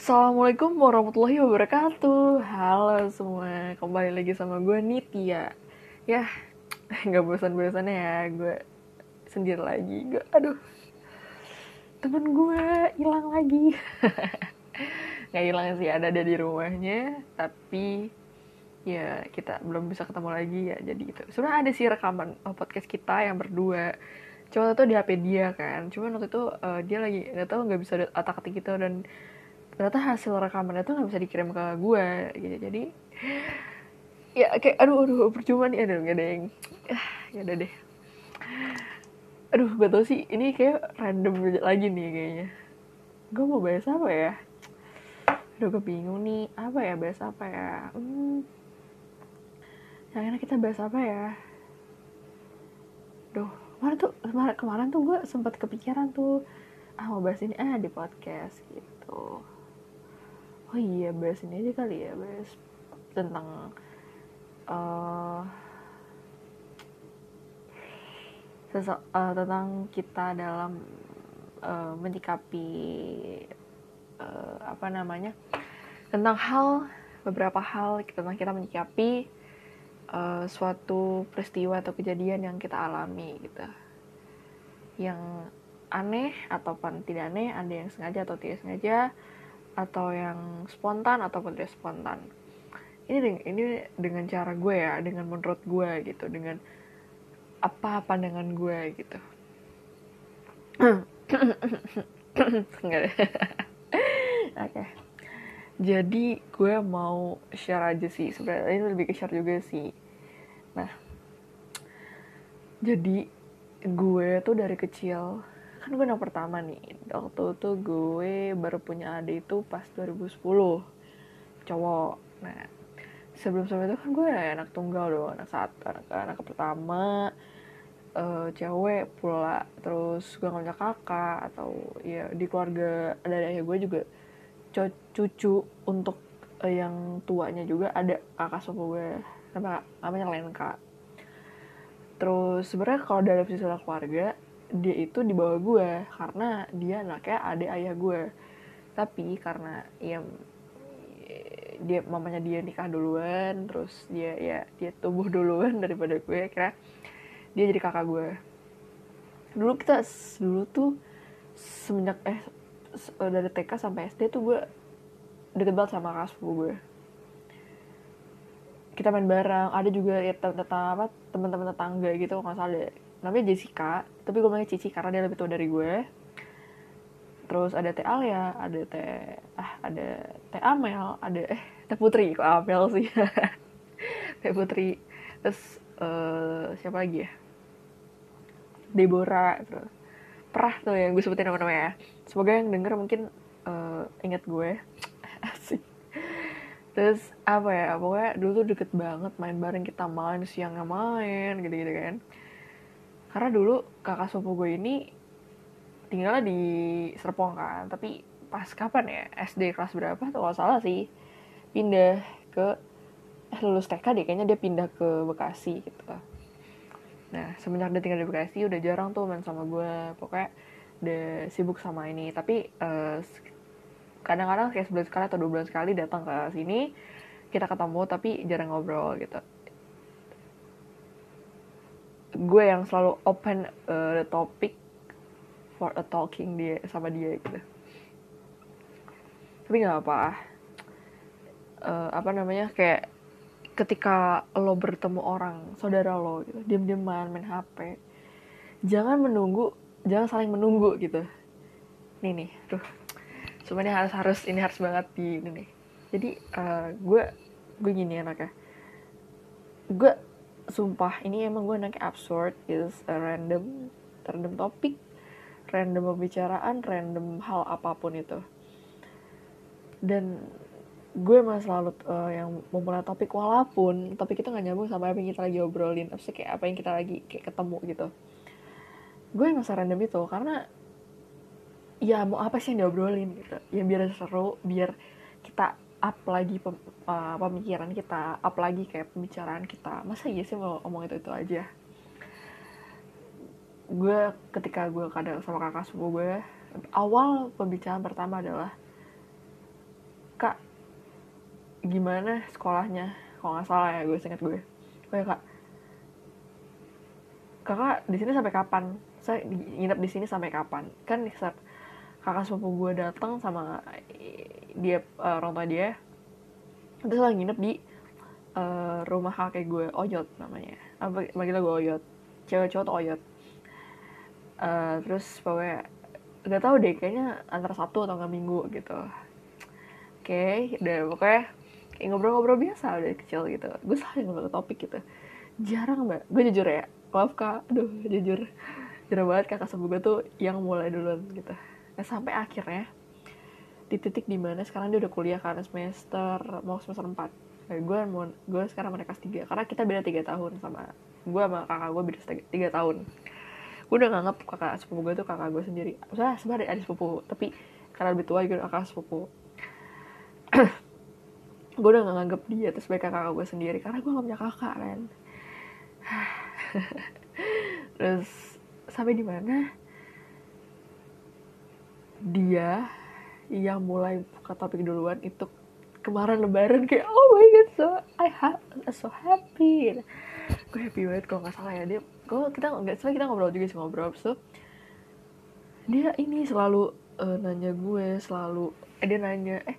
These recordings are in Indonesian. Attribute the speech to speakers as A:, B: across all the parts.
A: Assalamualaikum warahmatullahi wabarakatuh. Halo semua Kembali lagi sama gue Nitya. Ya nggak bosan-bosannya ya Gue sendiri lagi. Gue, Aduh Temen gue hilang lagi. Gak hilang sih ada ada di rumahnya Tapi ya kita belum bisa ketemu lagi ya jadi gitu. Sebenarnya ada sih rekaman oh, podcast kita yang berdua. Cuma tuh di HP dia kan cuman waktu itu uh, dia lagi nggak tahu nggak bisa otak atik gitu dan ternyata hasil rekaman itu nggak bisa dikirim ke gue gitu. Jadi ya kayak aduh aduh percuma nih aduh gak ada yang ah, ya udah deh. Aduh gue tau sih ini kayak random lagi nih kayaknya. Gue mau bahas apa ya? Aduh gue bingung nih apa ya bahas apa ya? Hmm yang enak kita bahas apa ya? Duh, kemarin tuh kemarin, kemarin tuh gue sempat kepikiran tuh ah mau bahas ini ah di podcast gitu oh iya bahas ini aja kali ya bahas tentang uh, uh, tentang kita dalam uh, menyikapi uh, apa namanya tentang hal beberapa hal tentang kita menyikapi uh, suatu peristiwa atau kejadian yang kita alami gitu. Yang aneh ataupun tidak aneh ada yang sengaja atau tidak sengaja atau yang spontan ataupun tidak spontan. Ini dengan, ini dengan cara gue ya dengan menurut gue gitu dengan apa pandangan gue gitu. Oke. Okay jadi gue mau share aja sih sebenarnya ini lebih ke share juga sih. Nah jadi gue tuh dari kecil kan gue anak pertama nih. Waktu itu gue baru punya adik itu pas 2010 cowok. Nah sebelum sebelum itu kan gue anak tunggal dong. Anak satu anak anak pertama uh, cewek pula. Terus gue gak punya kakak atau ya di keluarga ada ayah gue juga. Cucu untuk uh, yang tuanya juga ada kakak sepupu gue. Nama namanya Lenka. Terus sebenarnya kalau dalam sisi keluarga dia itu di bawah gue karena dia anaknya adik ayah gue tapi karena ya dia mamanya dia nikah duluan terus dia ya dia tumbuh duluan daripada gue kira dia jadi kakak gue dulu kita dulu tuh semenjak eh dari TK sampai SD tuh gue deket banget sama kakak sepupu gue kita main bareng ada juga ya tetangga apa teman-teman tetangga gitu nggak salah deh namanya Jessica tapi gue manggil Cici karena dia lebih tua dari gue. Terus ada Teh Alia ada Teh ah ada Teh Amel ada eh Teh Putri kok Amel sih? Teh Putri. Terus uh, siapa lagi ya? Deborah terus perah tuh yang gue sebutin nama-namanya semoga yang denger mungkin uh, inget gue. Asik. Terus apa ya? Pokoknya dulu tuh deket banget main bareng kita main siangnya main gitu-gitu kan karena dulu kakak sepupu gue ini tinggalnya di Serpong kan tapi pas kapan ya SD kelas berapa tuh kalau salah sih pindah ke eh lulus TK deh kayaknya dia pindah ke Bekasi gitu Nah, semenjak dia tinggal di Bekasi udah jarang tuh main sama gue. Pokoknya udah sibuk sama ini. Tapi eh, kadang-kadang kayak sebulan sekali atau dua bulan sekali datang ke sini, kita ketemu tapi jarang ngobrol gitu. Gue yang selalu open uh, the topic for a talking dia sama dia gitu. Tapi nggak apa. Uh, apa namanya kayak ketika lo bertemu orang saudara lo gitu diam diaman main hp jangan menunggu jangan saling menunggu gitu nih nih tuh cuma ini harus harus ini harus banget di ini nih jadi uh, gue gue gini anaknya gue sumpah ini emang gue anaknya absurd is a random random topik random pembicaraan random hal apa pun itu. Dan gue emang selalu uh, yang memulai topik walaupun tapi kita nggak nyambung sama apa yang kita lagi obrolin apa kayak apa yang kita lagi kayak ketemu gitu. Gue emang random itu karena ya mau apa sih yang diobrolin gitu. Yang biar seru biar kita up lagi pem, uh, pemikiran kita up lagi kayak pembicaraan kita. Masa iya sih mau ngomong itu itu aja? Gue ketika gue kadang sama kakak sepupu gue awal pembicaraan pertama adalah kak gimana sekolahnya? Kalau nggak salah ya gue ingat gue. Oh kak kakak di sini sampai kapan? Saya nginep di sini sampai kapan? Kan saat kakak sepupu gue datang sama dia uh, orang tua dia. Terus lagi nginep di uh, rumah kakek gue Oyot namanya. Apa manggil gue Oyot. Cewek cowok tuh Oyot. Uh, terus pokoknya gak tau deh kayaknya antara satu atau nggak minggu gitu. Oke okay, udah pokoknya kayak ngobrol-ngobrol biasa udah kecil gitu. Gue selalu ngobrol topik gitu. Jarang mbak. Gue jujur ya maaf kak. Aduh jujur. Jarang banget kakak sepupu gue tuh yang mulai duluan gitu. Nah, sampai akhirnya di titik di mana sekarang dia udah kuliah karena semester mau semester 4 nah, gue mau gue sekarang mereka tiga. Karena kita beda tiga tahun sama gue sama kakak gue beda tiga tahun. Gue udah nganggap kakak sepupu gue tuh kakak gue sendiri. Maksudnya sebenarnya adik sepupu tapi karena lebih tua gue kakak sepupu. Gue udah nganggap dia tuh sebagai kakak gue sendiri karena gue gak punya kakak kan terus sampai di mana? Dia yang mulai buka topik duluan. Itu kemarin lebaran kayak oh my god so I ha so happy. Gue happy banget kalau nggak salah ya. Dia gue kita nggak salah kita ngobrol juga sih ngobrol. So dia ini selalu uh, nanya gue selalu eh, dia nanya eh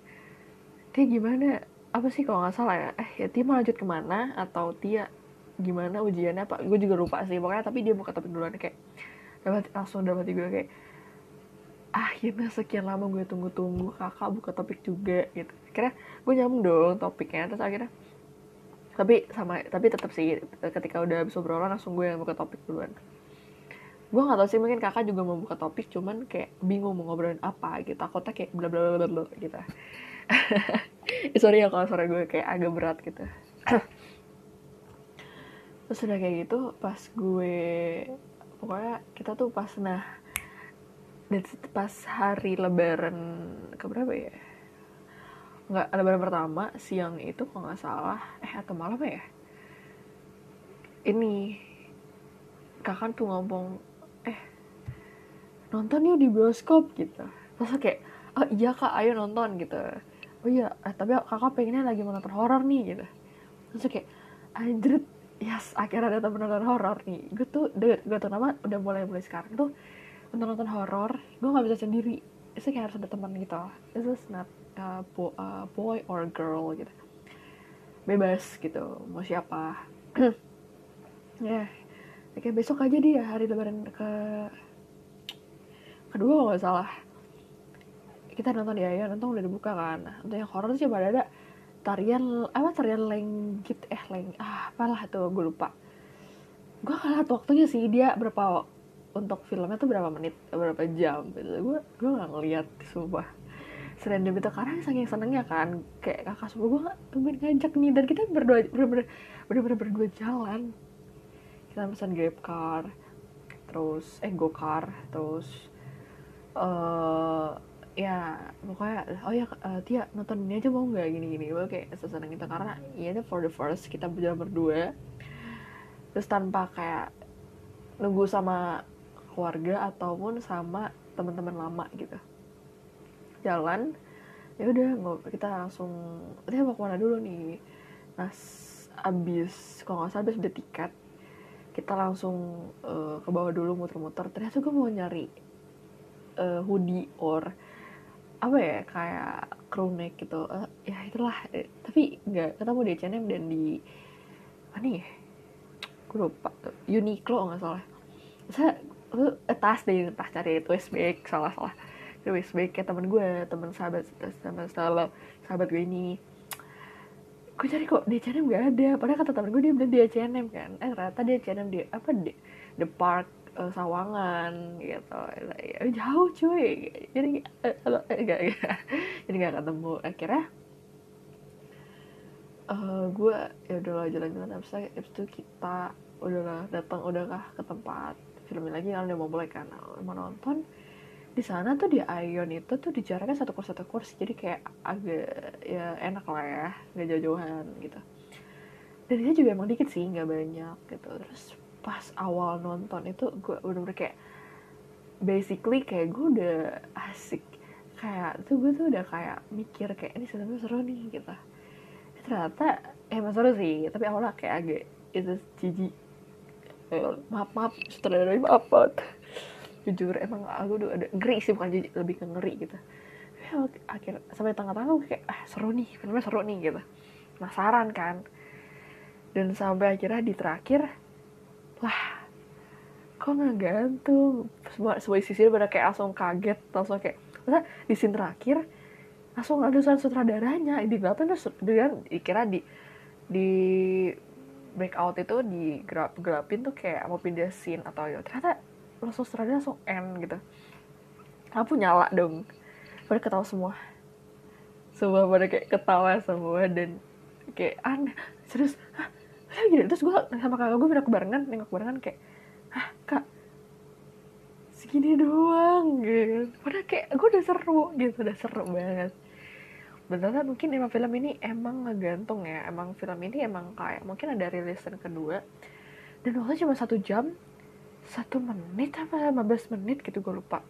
A: dia gimana? Apa sih kalau nggak salah ya? Eh ya Tia mau lanjut ke mana? Atau Tia gimana ujiannya apa gue juga lupa sih. Pokoknya tapi dia buka topik duluan kayak dapat langsung dapat gue kayak akhirnya sekian lama gue tunggu-tunggu kakak buka topik juga gitu. Akhirnya gue nyambung dong topiknya terus akhirnya tapi sama tapi tetap sih ketika udah habis obrolan langsung gue yang buka topik duluan. Gue gak tau sih mungkin kakak juga mau buka topik cuman kayak bingung mau ngobrolin apa gitu. Takutnya kayak bla bla bla bla gitu. Sorry ya kalau suara gue kayak agak berat gitu. Terus udah kayak gitu pas gue pokoknya kita tuh pas nah dan pas hari lebaran keberapa ya? Nggak lebaran pertama siang itu kalau nggak salah eh atau malam ya? Ini kakak tuh ngomong eh nonton yuk di bioskop gitu. Terus kayak oh iya kak ayo nonton gitu. Oh iya eh, tapi kakak pengennya lagi mau nonton horor nih gitu. Terus kayak anjir yes akhirnya ada temen nonton horor nih. Gue tuh gue tuh nama udah mulai mulai sekarang tuh nonton nonton horor gue nggak bisa sendiri. Itu kayak harus ada teman gitu. This is not uh, boy or girl gitu. Bebas gitu mau siapa. Ya yeah. kayak besok aja dia hari lebaran ke kedua kalau nggak salah. Kita nonton ya ya nonton udah dibuka kan. Untuk yang horror sih pada ada tarian apa tarian lenggit eh leng ah apalah tuh gue lupa. Gue kalah waktunya sih dia berapa untuk filmnya tuh berapa menit berapa jam? Gitu gue gue nggak ngeliat sumpah. Serendam itu karena saking senengnya kan kayak kakak sepupu gue tungguin ngajak nih. Dan kita berdua bener-bener bener-bener berdua jalan. Kita pesan grab car terus eh go car terus uh, ya pokoknya oh ya uh, Tia nonton ini aja mau nggak? Gini gini gue kayak seseneng itu. Karena ya itu for the first kita berjalan berdua. Terus tanpa kayak nunggu sama keluarga ataupun sama teman-teman lama gitu. Jalan ya udah kita langsung Tia mau ke mana dulu nih? Nah abis kalau nggak salah abis udah tiket kita langsung uh, ke bawah dulu muter-muter. Ternyata gue mau nyari uh, hoodie or apa ya kayak crew neck gitu. Uh, ya itulah eh, tapi nggak ketemu di H&M dan di mana ya? Gue lupa Uniqlo nggak salah. Saya lu eh, tas deh tas cari twist bag salah salah twist bag kayak temen gue temen sahabat temen sahabat sahabat gue ini. Gue cari kok di H&M gak ada. Padahal kata temen gue dia bilang di H&M kan. Eh ternyata di H&M di apa di the park uh, Sawangan gitu. Ya, jauh cuy. Jadi uh, uh, enggak, enggak jadi nggak ketemu. Akhirnya uh, gue ya udahlah jalan-jalan. Abis itu kita udahlah datang udahlah ke tempat filmnya lagi kan udah mau mulai kan. Mau nonton di sana tuh di Ion itu tuh dijaraknya satu kursi satu kursi jadi kayak agak ya enak lah ya nggak jauh-jauhan gitu. Dan dia juga emang dikit sih nggak banyak gitu. Terus pas awal nonton itu gue udah bener kayak basically kayak gue udah asik. Kayak tuh gue tuh udah kayak mikir kayak ini sebenarnya seru nih gitu. Ternyata emang seru sih tapi awalnya kayak agak itu jijik maaf maaf sutradara maaf jujur emang aku udah ada ngeri sih bukan jijik lebih ke ngeri gitu. Ya, akhir sampai tengah-tengah gue kayak ah seru nih filmnya seru nih gitu. Penasaran kan? Dan sampai akhirnya di terakhir wah kok nggak gantung? Semua semua sisi pada kayak langsung kaget langsung kayak masa di scene terakhir langsung ada sutradaranya? Di gelapin tuh dia dikira di di breakout itu di gelap gelapin tuh kayak mau pindah scene atau ya ternyata langsung sutradara langsung end gitu. Lampu nyala dong. Pada ketawa semua. Semua pada kayak ketawa semua dan kayak aneh serius? Hah? Gitu terus gue sama kakak gue pindah barengan nengok barengan kayak hah kak segini doang gitu. Padahal kayak gue udah seru gitu udah seru banget beneran mungkin emang film ini emang ngegantung ya. Emang film ini emang kayak mungkin ada rilisan kedua. Dan waktu cuma satu jam satu menit apa 15 menit gitu gue lupa.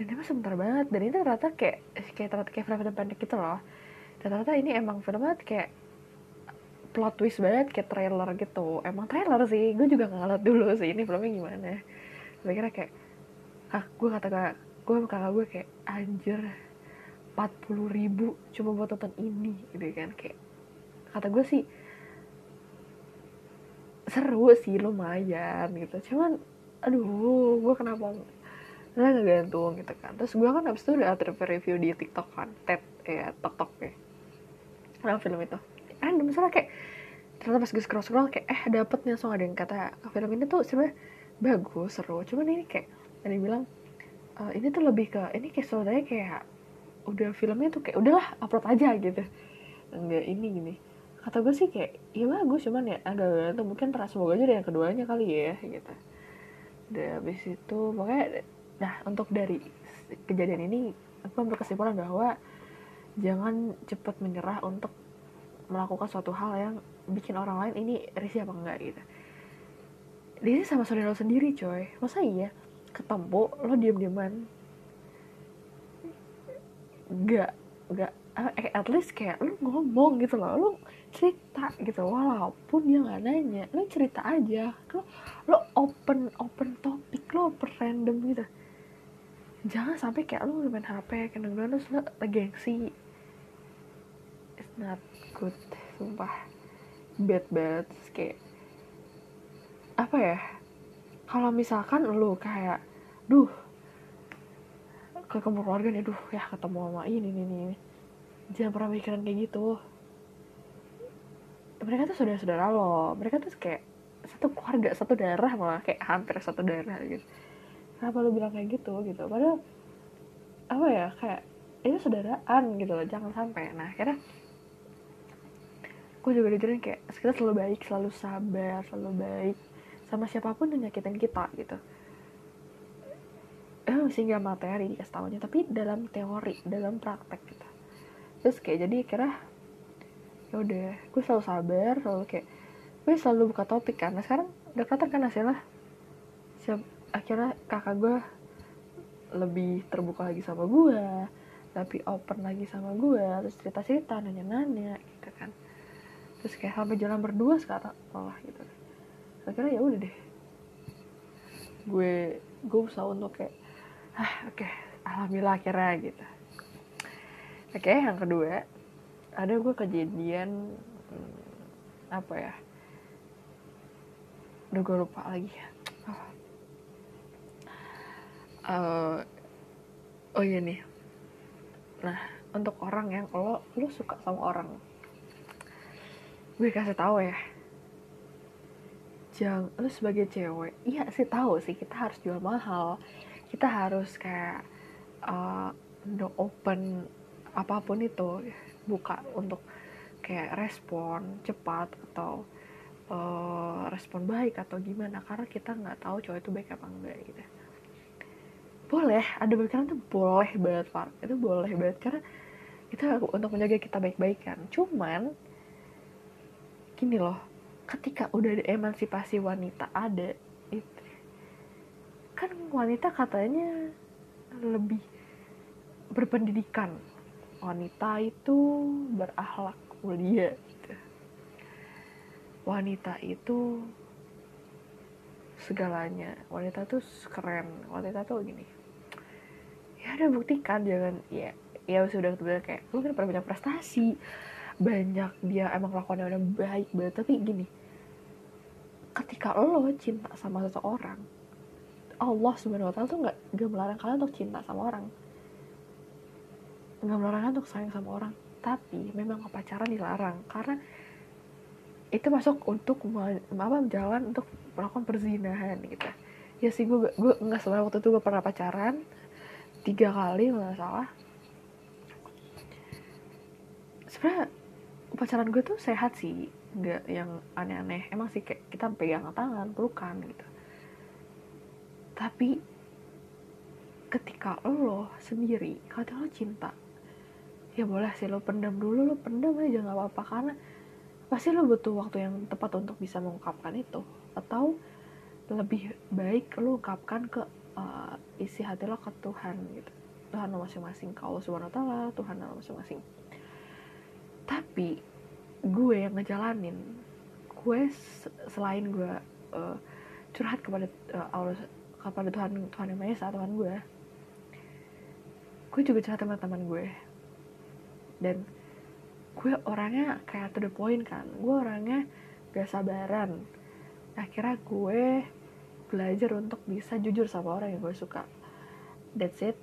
A: Dan emang sebentar banget. Dan ini ternyata kayak kayak ternyata kayak film-film pendek gitu loh. Dan ternyata ini emang film banget kayak plot twist banget kayak trailer gitu. Emang trailer sih. Gue juga nggak ngeliat dulu sih ini filmnya gimana. Gue kira kayak ah gue kata kakak gue kakak gue kayak anjir 40 ribu cuma buat nonton ini gitu kan kayak kata gue sih seru sih lumayan gitu. Cuman aduh gue kenapa nggak ngegantung gitu kan. Terus gue kan abis itu udah review di tiktok kan ted ya tiktok ya. Nah film itu. Random misalnya kayak ternyata pas gue scroll scroll kayak eh dapet nih langsung ada yang kata film ini tuh sebenarnya bagus seru. Cuman ini kayak ada yang bilang e, ini tuh lebih ke ini kayak saudaranya kayak udah filmnya tuh kayak udahlah upload aja gitu. Enggak ini gini kata gue sih kayak ya bagus cuman ya ada tuh mungkin pernah semoga aja yang keduanya kali ya gitu. Udah habis itu pokoknya nah untuk dari kejadian ini aku ambil kesimpulan bahwa jangan cepat menyerah untuk melakukan suatu hal yang bikin orang lain ini risih apa enggak gitu. Ini sama saudara lo sendiri coy. Masa iya? Ketemu lo diam-diaman nggak nggak eh, at least kayak lo ngomong gitu loh lo cerita gitu walaupun dia nggak nanya lo cerita aja lo lo open open topik lo open random gitu. Jangan sampai kayak lo main hp kadang-kadang lo gengsi. It's not good sumpah. Bad bad kayak apa ya kalau misalkan lo kayak duh ke kamu keluarga nih duh ya ketemu sama ini ini ini. Jangan pernah mikirin kayak gitu. Mereka tuh saudara-saudara lo. Mereka tuh kayak satu keluarga satu darah malah kayak hampir satu darah gitu. Kenapa lo bilang kayak gitu gitu? Padahal apa ya kayak ini saudaraan gitu loh jangan sampai. Nah akhirnya gue juga diajarin kayak kita selalu baik selalu sabar selalu baik sama siapa pun yang nyakitin kita gitu eh sehingga materi dikasih tahunya tapi dalam teori dalam praktek gitu. Terus kayak jadi kira ya udah gue selalu sabar selalu kayak gue selalu buka topik kan. Nah sekarang udah kelihatan kan hasilnya. Siap akhirnya kakak gue lebih terbuka lagi sama gue lebih open lagi sama gue terus cerita cerita nanya nanya gitu kan. Terus kayak sampai jalan berdua sekarang malah gitu. Akhirnya ya udah deh. Gue gue usaha untuk kayak ah oke. Okay, alhamdulillah akhirnya gitu. Oke okay, yang kedua ada gue kejadian hmm, apa ya? Udah gue lupa lagi. Oh. Uh, oh iya nih. Nah untuk orang yang kalau lu suka sama orang gue kasih tahu ya. Jangan lu sebagai cewek iya sih tahu sih kita harus jual mahal kita harus kayak uh, open apa pun itu buka untuk kayak respon cepat atau uh, respon baik atau gimana. Karena kita nggak tahu cowok itu baik apa enggak gitu. Boleh ada pikiran tuh boleh banget Pak itu boleh banget karena kita untuk menjaga kita baik-baik kan. Cuman gini loh ketika udah ada emansipasi wanita ada itu kan wanita katanya lebih berpendidikan. Wanita itu berakhlak mulia gitu. wanita itu segalanya. Wanita tuh keren. Wanita tuh gini. Ya udah buktikan jangan ya ya sudah udah kayak lu kan pernah banyak prestasi. Banyak dia emang lakukannya udah baik banget. Tapi gini ketika lo cinta sama seseorang Allah subhanahu wa ta'ala tuh nggak gak melarang kalian untuk cinta sama orang. Nggak melarang kalian untuk sayang sama orang. Tapi memang pacaran dilarang. Karena itu masuk untuk apa jalan untuk melakukan perzinahan gitu. Ya sih gue gue nggak salah waktu itu gue pernah pacaran tiga kali nggak salah. Sebenarnya pacaran gue tuh sehat sih. Nggak yang aneh-aneh. Emang sih kayak kita pegang tangan pelukan gitu tapi ketika lo sendiri kalau lo cinta ya boleh sih lo pendam dulu lo pendam aja nggak apa-apa. Karena pasti lo butuh waktu yang tepat untuk bisa mengungkapkan itu. Atau lebih baik lo ungkapkan ke uh, isi hati lo ke Tuhan gitu. Tuhan lo masing-masing ke Allah subhanahu ta'ala Tuhan lo masing-masing. Tapi gue yang ngejalanin gue selain gue uh, curhat kepada uh, Allah kepada Tuhan Tuhan yang Maha Esa Tuhan gue. Gue juga curhat sama teman gue. Dan gue orangnya kayak to the point kan. Gue orangnya gak sabaran. Akhirnya gue belajar untuk bisa jujur sama orang yang gue suka. That's it.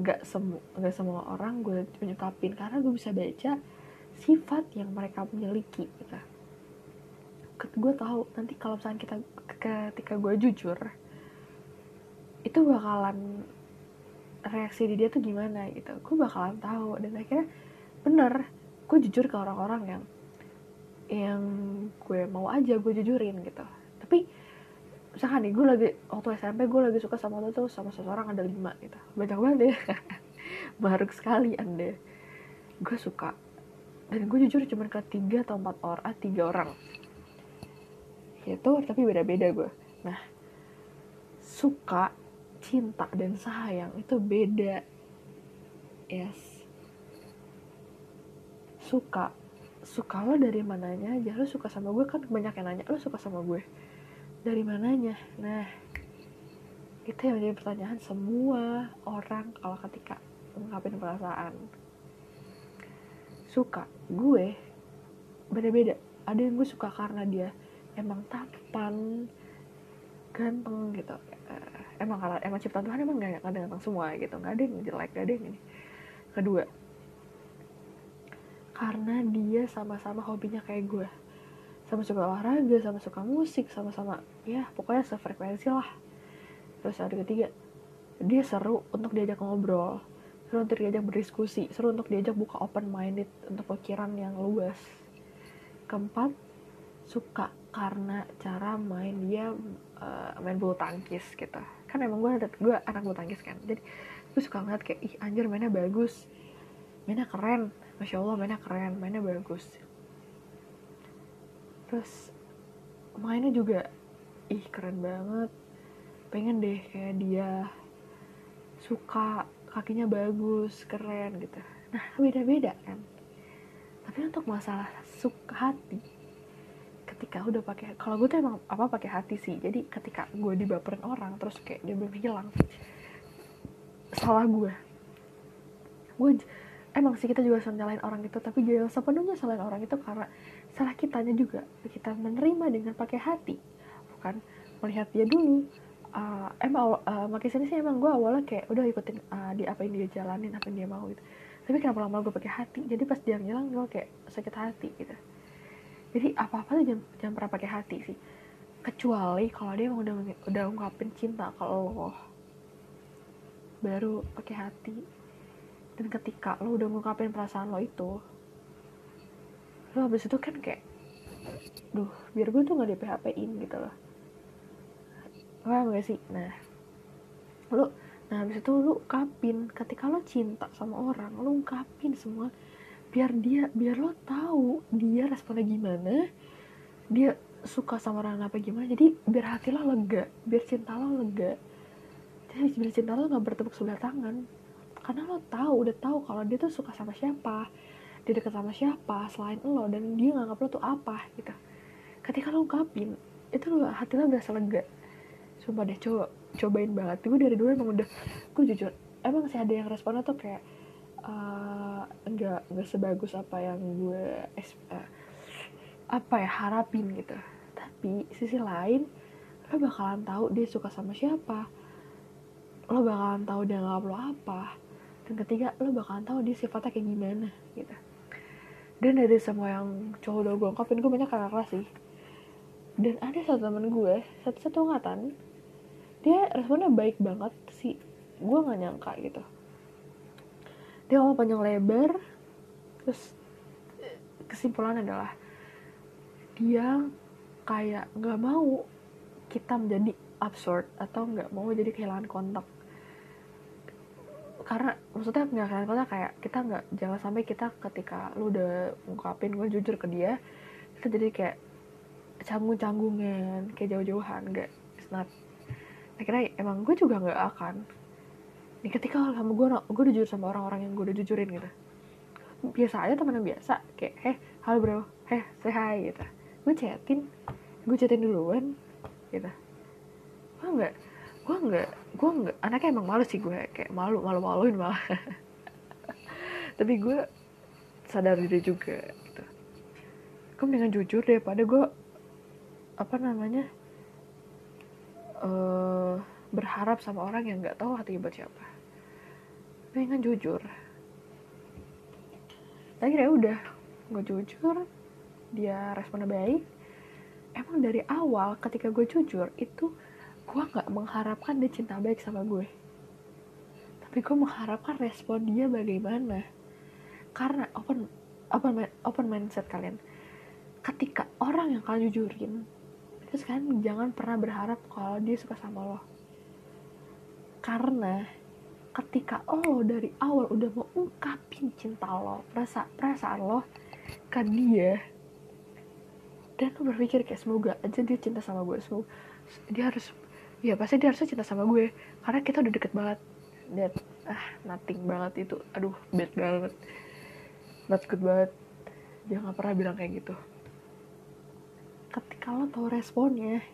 A: Gak semua gak semua orang gue menyukapin karena gue bisa baca sifat yang mereka miliki gitu. Gue tahu nanti kalau misalnya kita ketika gue jujur itu bakalan reaksi di dia tuh gimana gitu. Gue bakalan tahu. Dan akhirnya bener gue jujur ke orang-orang yang yang gue mau aja gue jujurin gitu. Tapi misalkan nih gue lagi waktu SMP gue lagi suka sama tuh sama seseorang ada lima gitu. Banyak banget ya. Baru sekali anda gue suka. Dan gue jujur cuma ke tiga atau empat orang ah, tiga orang. Itu tapi beda-beda gue nah suka cinta dan sayang itu beda. Yes. Suka. Suka lo dari mananya aja. Lo suka sama gue kan banyak yang nanya lo suka sama gue. Dari mananya? Nah itu yang menjadi pertanyaan semua orang kalau ketika mengungkapin perasaan. Suka. Gue beda-beda. Ada yang gue suka karena dia emang tampan ganteng gitu emang kalau emang ciptaan Tuhan emang gak, ada ganteng semua gitu. Nggak ada yang jelek gak ada yang ini. Kedua karena dia sama-sama hobinya kayak gue sama suka olahraga sama suka musik sama-sama ya pokoknya sefrekuensi lah. Terus ada ketiga dia seru untuk diajak ngobrol. Seru untuk diajak berdiskusi. Seru untuk diajak buka open minded untuk pikiran yang luas. Keempat suka karena cara main dia uh, main bulu tangkis gitu kan emang gue gue anak bulu tangkis kan. Jadi gue suka ngeliat kayak ih anjir mainnya bagus. Mainnya keren. Masya allah mainnya keren. Mainnya bagus. Terus mainnya juga ih keren banget. Pengen deh kayak dia suka kakinya bagus keren gitu. Nah beda beda kan. Tapi untuk masalah suka hati ketika udah pakai kalau gue tuh emang apa pakai hati sih. Jadi ketika gue dibaperin orang terus kayak dia belum hilang. Salah gue. Gue emang sih kita juga nyalain orang itu tapi jangan sepenuhnya salahin orang itu karena salah kitanya juga. Kita menerima dengan pakai hati bukan melihat dia dulu. Uh, emang uh, makin sini sih emang gue awalnya kayak udah ikutin uh, di apa yang dia jalanin apa yang dia mau gitu. Tapi kenapa lama gue pakai hati? Jadi pas dia ngilang gue kayak sakit hati gitu jadi apa apa tuh jangan, jangan pernah pakai hati sih. Kecuali kalau dia udah udah ungkapin cinta kalau lo. Baru pakai hati. Dan ketika lo udah ngungkapin perasaan lo itu lo habis itu kan kayak duh biar gue tuh gak di PHP in gitu loh. Paham gak sih? Nah lo nah habis itu lo ungkapin. Ketika lo cinta sama orang lo ungkapin semua biar dia biar lo tahu dia responnya gimana dia suka sama orang apa gimana. Jadi biar hati lo lega biar cinta lo lega. Jadi biar cinta lo nggak bertepuk sebelah tangan. Karena lo tahu udah tahu kalau dia tuh suka sama siapa dia deket sama siapa selain lo dan dia nganggap lo tuh apa gitu. Ketika lo ungkapin itu lo hati lo berasa lega. Sumpah deh coba cobain banget. Gue dari dulu emang udah gue jujur emang sih ada yang responnya tuh kayak uh, nggak nggak sebagus apa yang gue uh, apa ya harapin gitu. Tapi sisi lain lo bakalan tahu dia suka sama siapa. Lo bakalan tahu dia nggak lo apa. Dan ketiga lo bakalan tahu dia sifatnya kayak gimana gitu. Dan dari semua yang cowok udah gue ungkapin gue banyak kakak sih. Dan ada satu temen gue satu satu angkatan dia responnya baik banget sih gue nggak nyangka gitu dia ngomong panjang lebar terus kesimpulan adalah dia kayak nggak mau kita menjadi absurd atau nggak mau jadi kehilangan kontak. Karena maksudnya nggak kehilangan kontak kayak kita nggak jangan sampai kita ketika lu udah ungkapin gue jujur ke dia kita jadi kayak canggung-canggungan kayak jauh-jauhan nggak not. Akhirnya emang gue juga nggak akan nih ketika sama gue gue udah jujur sama orang-orang yang gue udah jujurin gitu. Biasa aja temen yang biasa kayak heh halo bro. Heh say hi gitu. Gue chatin gue chatin duluan gitu. Gue nggak gue nggak gue nggak anaknya emang malu sih gue kayak malu malu maluin malah. Tapi gue sadar diri juga gitu. Gue mendingan jujur daripada gue apa namanya uh, berharap sama orang yang nggak tahu hati buat siapa pengen jujur. Akhirnya udah gue jujur. Dia responnya baik. Emang dari awal ketika gue jujur itu gue nggak mengharapkan dia cinta baik sama gue. Tapi gue mengharapkan respon dia bagaimana. Karena open open open mindset kalian. Ketika orang yang kalian jujurin terus kan jangan pernah berharap kalau dia suka sama lo. Karena ketika lo dari awal udah mau ungkapin cinta lo perasa perasaan lo ke dia. Dan lo berpikir kayak semoga aja dia cinta sama gue semoga dia harus ya pasti dia harusnya cinta sama gue karena kita udah deket banget. Dan ah nothing banget itu. Aduh bad banget. Not good banget. Dia nggak pernah bilang kayak gitu. Ketika lo tau responnya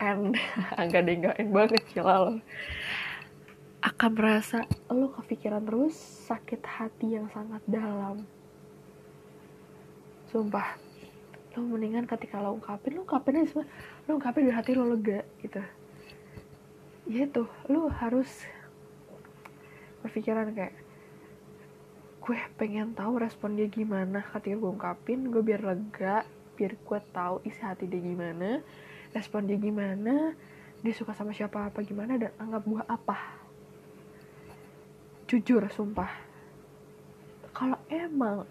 A: and agak denggain banget sih lo akan merasa lo kepikiran terus sakit hati yang sangat dalam. Sumpah lo mendingan ketika lo ungkapin lo ungkapin aja lo ungkapin dari hati lo lega gitu. Ya tuh lo harus berpikiran kayak gue pengen tahu respon dia gimana ketika gue ungkapin gue biar lega biar gue tahu isi hati dia gimana respon dia gimana dia suka sama siapa apa gimana dan anggap gue apa jujur sumpah. Kalau emang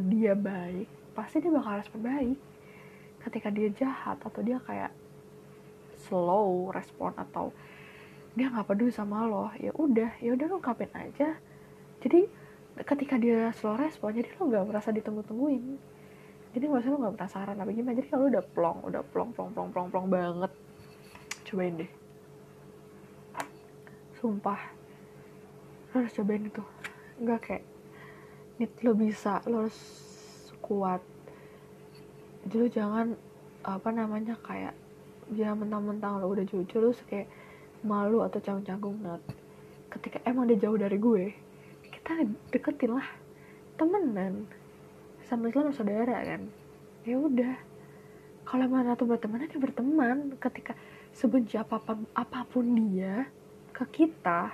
A: dia baik pasti dia bakal respon baik. Ketika dia jahat atau dia kayak slow respon atau dia nggak peduli sama lo ya udah ya udah lo ungkapin aja. Jadi ketika dia slow respon jadi lo nggak merasa ditunggu-tungguin. Jadi usah lo nggak penasaran apa gimana. Jadi kalau udah plong udah plong plong plong plong plong banget cobain deh. Sumpah lo harus cobain itu. Nggak kayak nit lo bisa lo harus kuat. Jadi lo jangan apa namanya kayak jangan mentang-mentang lo udah jujur lo kayak malu atau canggung-canggung. Nat ketika emang dia jauh dari gue kita deketin lah temenan sama Islam saudara kan? Ya udah. Kalau mana tuh berteman ya berteman. Ketika sebenci apa pun apa pun dia ke kita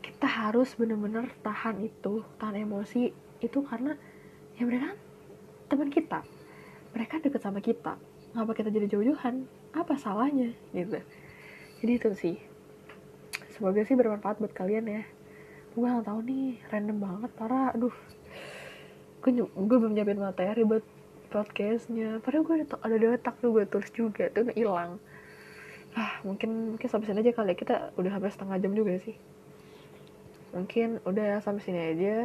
A: kita harus bener-bener tahan itu tahan emosi itu karena ya mereka teman kita. Mereka deket sama kita. Ngapa kita jadi jauh-jauhan? Apa salahnya? Gitu. Jadi itu sih. Semoga sih bermanfaat buat kalian ya. Gue gak tahu nih random banget parah. Aduh. Gue, gue belum nyiapin materi buat podcastnya. Padahal gue ada, ada di otak tuh gue tulis juga tuh hilang ah mungkin mungkin sampai sini aja kali ya. Kita udah hampir setengah jam juga sih mungkin udah sampai sini aja.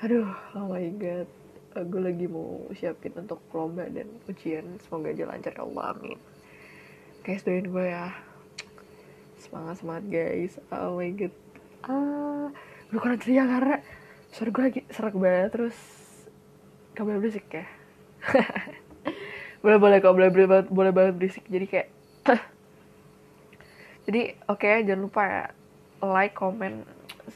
A: Aduh oh my god. Gue lagi mau siapin untuk lomba dan ujian. Semoga aja lancar ya Allah amin. Guys doain gue ya. Semangat semangat guys. Oh my god. Ah gue kurang ceria karena suara gue lagi serak banget terus boleh berisik ya. Boleh boleh kok boleh boleh boleh banget berisik. Jadi kayak jadi oke okay, jangan lupa ya like comment.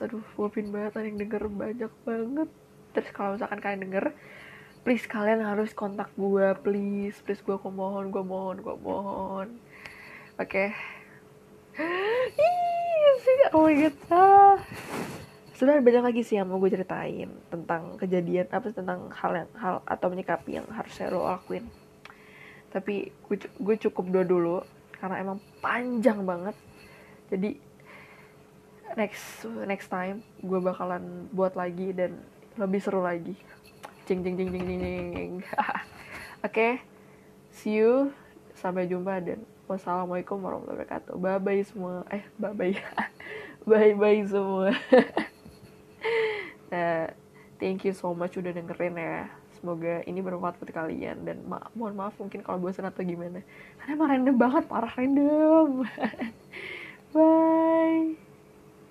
A: Aduh wapin banget yang denger banyak banget. Terus kalau misalkan kalian denger please kalian harus kontak gue please. Please gue kok mohon gue mohon gue mohon. Oke. Okay. sih oh my god. Ah. sebenarnya banyak lagi sih yang mau gue ceritain tentang kejadian apa tentang hal yang hal atau menyikapi yang harus saya lo lakuin. Tapi gue, gue cukup dua dulu karena emang panjang banget. Jadi next next time gue bakalan buat lagi dan lebih seru lagi. Cing cing cing cing cing cing oke okay. see you. Sampai jumpa dan wassalamualaikum warahmatullahi wabarakatuh. Bye bye semua. Eh bye bye bye bye semua. Nah thank you so much udah dengerin ya. Semoga ini bermanfaat buat kalian. Dan ma mohon maaf mungkin kalau bosan atau gimana. Karena emang random banget parah random. Bye